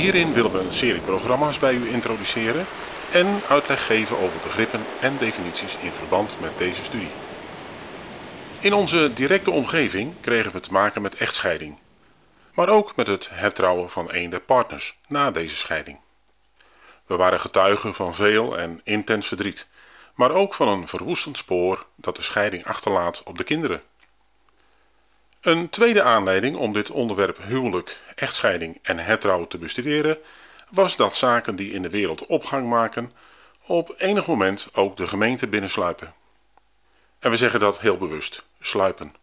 Hierin willen we een serie programma's bij u introduceren en uitleg geven over begrippen en definities in verband met deze studie. In onze directe omgeving kregen we te maken met echtscheiding, maar ook met het hertrouwen van een der partners na deze scheiding. We waren getuigen van veel en intens verdriet, maar ook van een verwoestend spoor dat de scheiding achterlaat op de kinderen. Een tweede aanleiding om dit onderwerp huwelijk, echtscheiding en hertrouwen te bestuderen was dat zaken die in de wereld opgang maken op enig moment ook de gemeente binnensluipen. En we zeggen dat heel bewust, sluipen.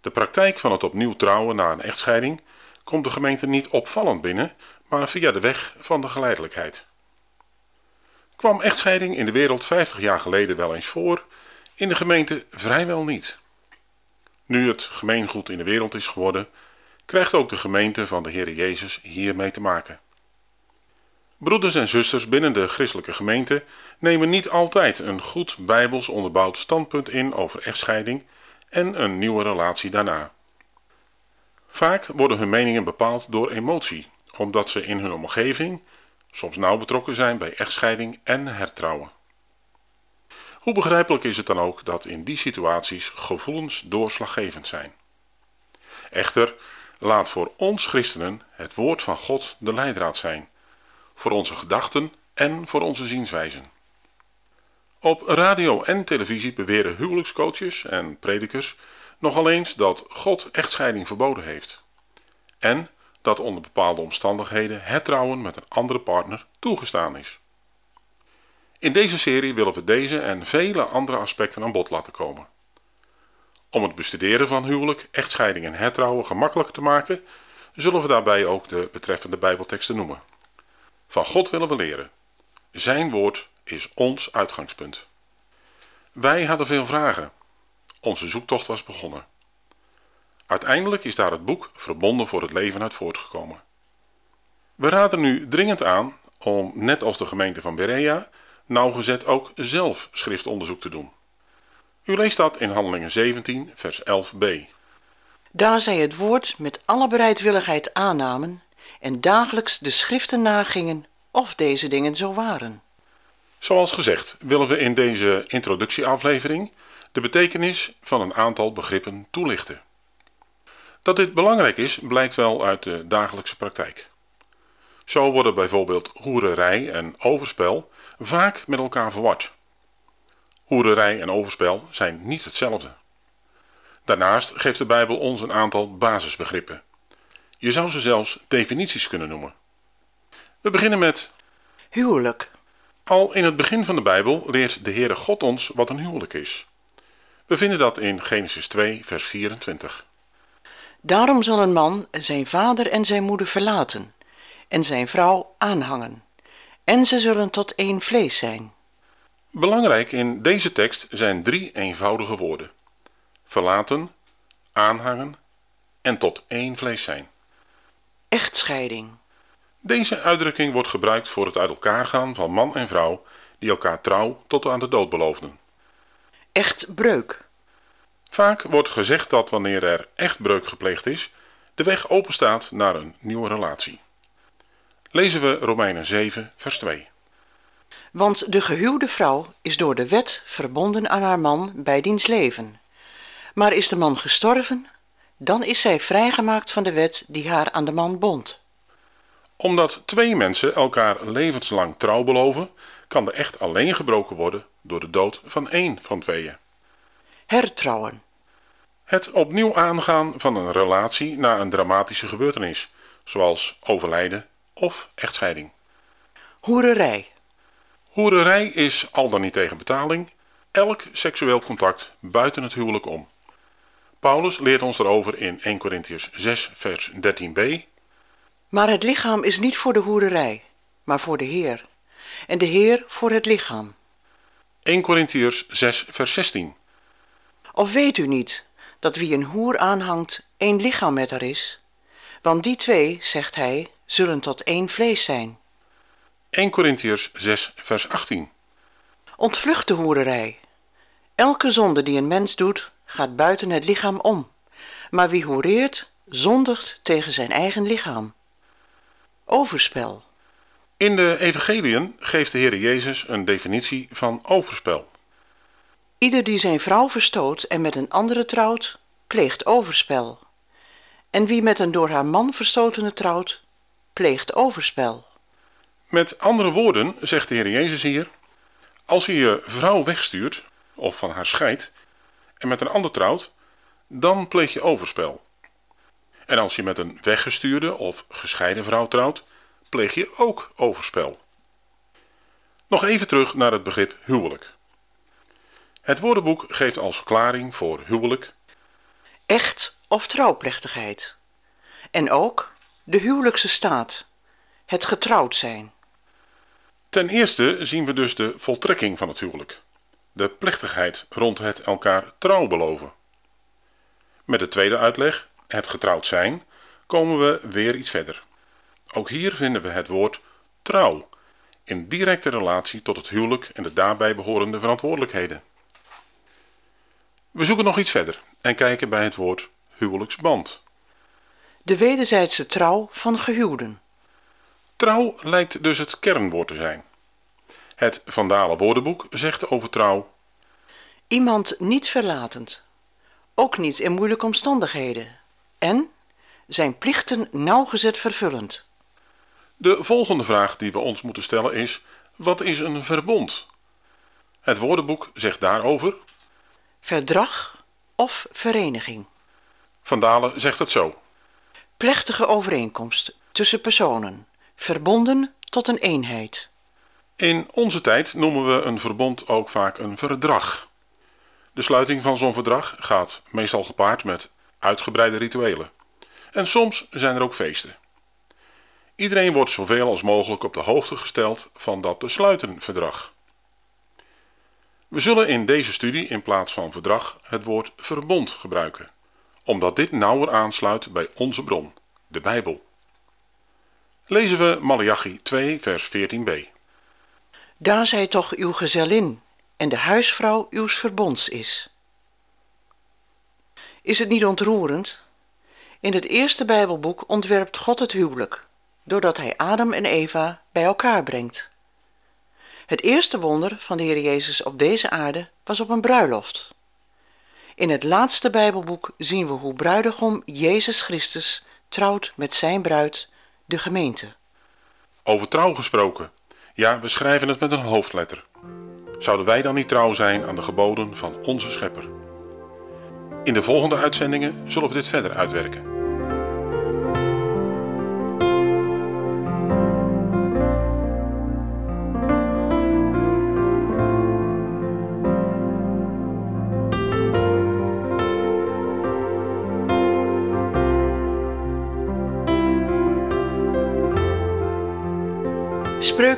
De praktijk van het opnieuw trouwen na een echtscheiding komt de gemeente niet opvallend binnen, maar via de weg van de geleidelijkheid. Kwam echtscheiding in de wereld 50 jaar geleden wel eens voor, in de gemeente vrijwel niet. Nu het gemeengoed in de wereld is geworden, krijgt ook de gemeente van de Heer Jezus hiermee te maken. Broeders en zusters binnen de christelijke gemeente nemen niet altijd een goed bijbels onderbouwd standpunt in over echtscheiding en een nieuwe relatie daarna. Vaak worden hun meningen bepaald door emotie, omdat ze in hun omgeving soms nauw betrokken zijn bij echtscheiding en hertrouwen. Hoe begrijpelijk is het dan ook dat in die situaties gevoelens doorslaggevend zijn? Echter, laat voor ons christenen het woord van God de leidraad zijn, voor onze gedachten en voor onze zienswijzen. Op radio en televisie beweren huwelijkscoaches en predikers nogal eens dat God echtscheiding verboden heeft. En dat onder bepaalde omstandigheden het trouwen met een andere partner toegestaan is. In deze serie willen we deze en vele andere aspecten aan bod laten komen. Om het bestuderen van huwelijk, echtscheiding en hertrouwen gemakkelijker te maken, zullen we daarbij ook de betreffende bijbelteksten noemen. Van God willen we leren. Zijn woord is ons uitgangspunt. Wij hadden veel vragen. Onze zoektocht was begonnen. Uiteindelijk is daar het boek Verbonden voor het leven uit voortgekomen. We raden nu dringend aan om, net als de gemeente van Berea, nauwgezet ook zelf schriftonderzoek te doen. U leest dat in Handelingen 17, vers 11b. Daar zij het woord met alle bereidwilligheid aannamen en dagelijks de schriften nagingen of deze dingen zo waren. Zoals gezegd willen we in deze introductieaflevering de betekenis van een aantal begrippen toelichten. Dat dit belangrijk is, blijkt wel uit de dagelijkse praktijk. Zo worden bijvoorbeeld hoererij en overspel vaak met elkaar verward. Hoererij en overspel zijn niet hetzelfde. Daarnaast geeft de Bijbel ons een aantal basisbegrippen. Je zou ze zelfs definities kunnen noemen. We beginnen met Huwelijk. Al in het begin van de Bijbel leert de Heere God ons wat een huwelijk is. We vinden dat in Genesis 2, vers 24. Daarom zal een man zijn vader en zijn moeder verlaten en zijn vrouw aanhangen. En ze zullen tot één vlees zijn. Belangrijk in deze tekst zijn drie eenvoudige woorden: verlaten, aanhangen en tot één vlees zijn. Echtscheiding. Deze uitdrukking wordt gebruikt voor het uit elkaar gaan van man en vrouw die elkaar trouw tot aan de dood beloofden. Echtbreuk. Vaak wordt gezegd dat wanneer er echtbreuk gepleegd is, de weg openstaat naar een nieuwe relatie. Lezen we Romeinen 7, vers 2. Want de gehuwde vrouw is door de wet verbonden aan haar man bij diens leven. Maar is de man gestorven, dan is zij vrijgemaakt van de wet die haar aan de man bond. Omdat twee mensen elkaar levenslang trouw beloven, kan de echt alleen gebroken worden door de dood van één van tweeën. Hertrouwen. Het opnieuw aangaan van een relatie na een dramatische gebeurtenis, zoals overlijden of echtscheiding. Hoererij. Hoererij is, al dan niet tegen betaling, elk seksueel contact buiten het huwelijk om. Paulus leert ons erover in 1 Corinthians 6 vers 13b. Maar het lichaam is niet voor de hoererij, maar voor de Heer, en de Heer voor het lichaam. 1 Corinthiërs 6 vers 16. Of weet u niet dat wie een hoer aanhangt, één lichaam met haar is? Want die twee, zegt hij, zullen tot één vlees zijn. 1 Corinthiërs 6 vers 18. Ontvlucht de hoererij. Elke zonde die een mens doet, gaat buiten het lichaam om. Maar wie hoereert, zondigt tegen zijn eigen lichaam. Overspel. In de Evangeliën geeft de Heer Jezus een definitie van overspel. Ieder die zijn vrouw verstoot en met een andere trouwt, pleegt overspel. En wie met een door haar man verstotene trouwt, pleegt overspel. Met andere woorden zegt de Heer Jezus hier: Als je je vrouw wegstuurt of van haar scheidt en met een ander trouwt, dan pleeg je overspel. En als je met een weggestuurde of gescheiden vrouw trouwt, pleeg je ook overspel. Nog even terug naar het begrip huwelijk. Het woordenboek geeft als verklaring voor huwelijk echt of trouwplechtigheid. En ook de huwelijkse staat, het getrouwd zijn. Ten eerste zien we dus de voltrekking van het huwelijk, de plechtigheid rond het elkaar trouw beloven. Met de tweede uitleg, het getrouwd zijn, komen we weer iets verder. Ook hier vinden we het woord trouw in directe relatie tot het huwelijk en de daarbij behorende verantwoordelijkheden. We zoeken nog iets verder en kijken bij het woord huwelijksband. De wederzijdse trouw van gehuwden. Trouw lijkt dus het kernwoord te zijn. Het Vandalen woordenboek zegt over trouw Iemand niet verlatend, ook niet in moeilijke omstandigheden, en zijn plichten nauwgezet vervullend. De volgende vraag die we ons moeten stellen is: wat is een verbond? Het woordenboek zegt daarover verdrag of vereniging. Vandalen zegt het zo. Plechtige overeenkomst tussen personen, verbonden tot een eenheid. In onze tijd noemen we een verbond ook vaak een verdrag. De sluiting van zo'n verdrag gaat meestal gepaard met uitgebreide rituelen. En soms zijn er ook feesten. Iedereen wordt zoveel als mogelijk op de hoogte gesteld van dat te sluiten verdrag. We zullen in deze studie in plaats van verdrag het woord verbond gebruiken, omdat dit nauwer aansluit bij onze bron, de Bijbel. Lezen we Malachi 2, vers 14b. Daar zij toch uw gezellin en de huisvrouw uws verbonds is. Is het niet ontroerend? In het eerste Bijbelboek ontwerpt God het huwelijk, doordat hij Adam en Eva bij elkaar brengt. Het eerste wonder van de Heer Jezus op deze aarde was op een bruiloft. In het laatste Bijbelboek zien we hoe bruidegom Jezus Christus trouwt met zijn bruid, de gemeente. Over trouw gesproken. Ja, we schrijven het met een hoofdletter. Zouden wij dan niet trouw zijn aan de geboden van onze Schepper? In de volgende uitzendingen zullen we dit verder uitwerken.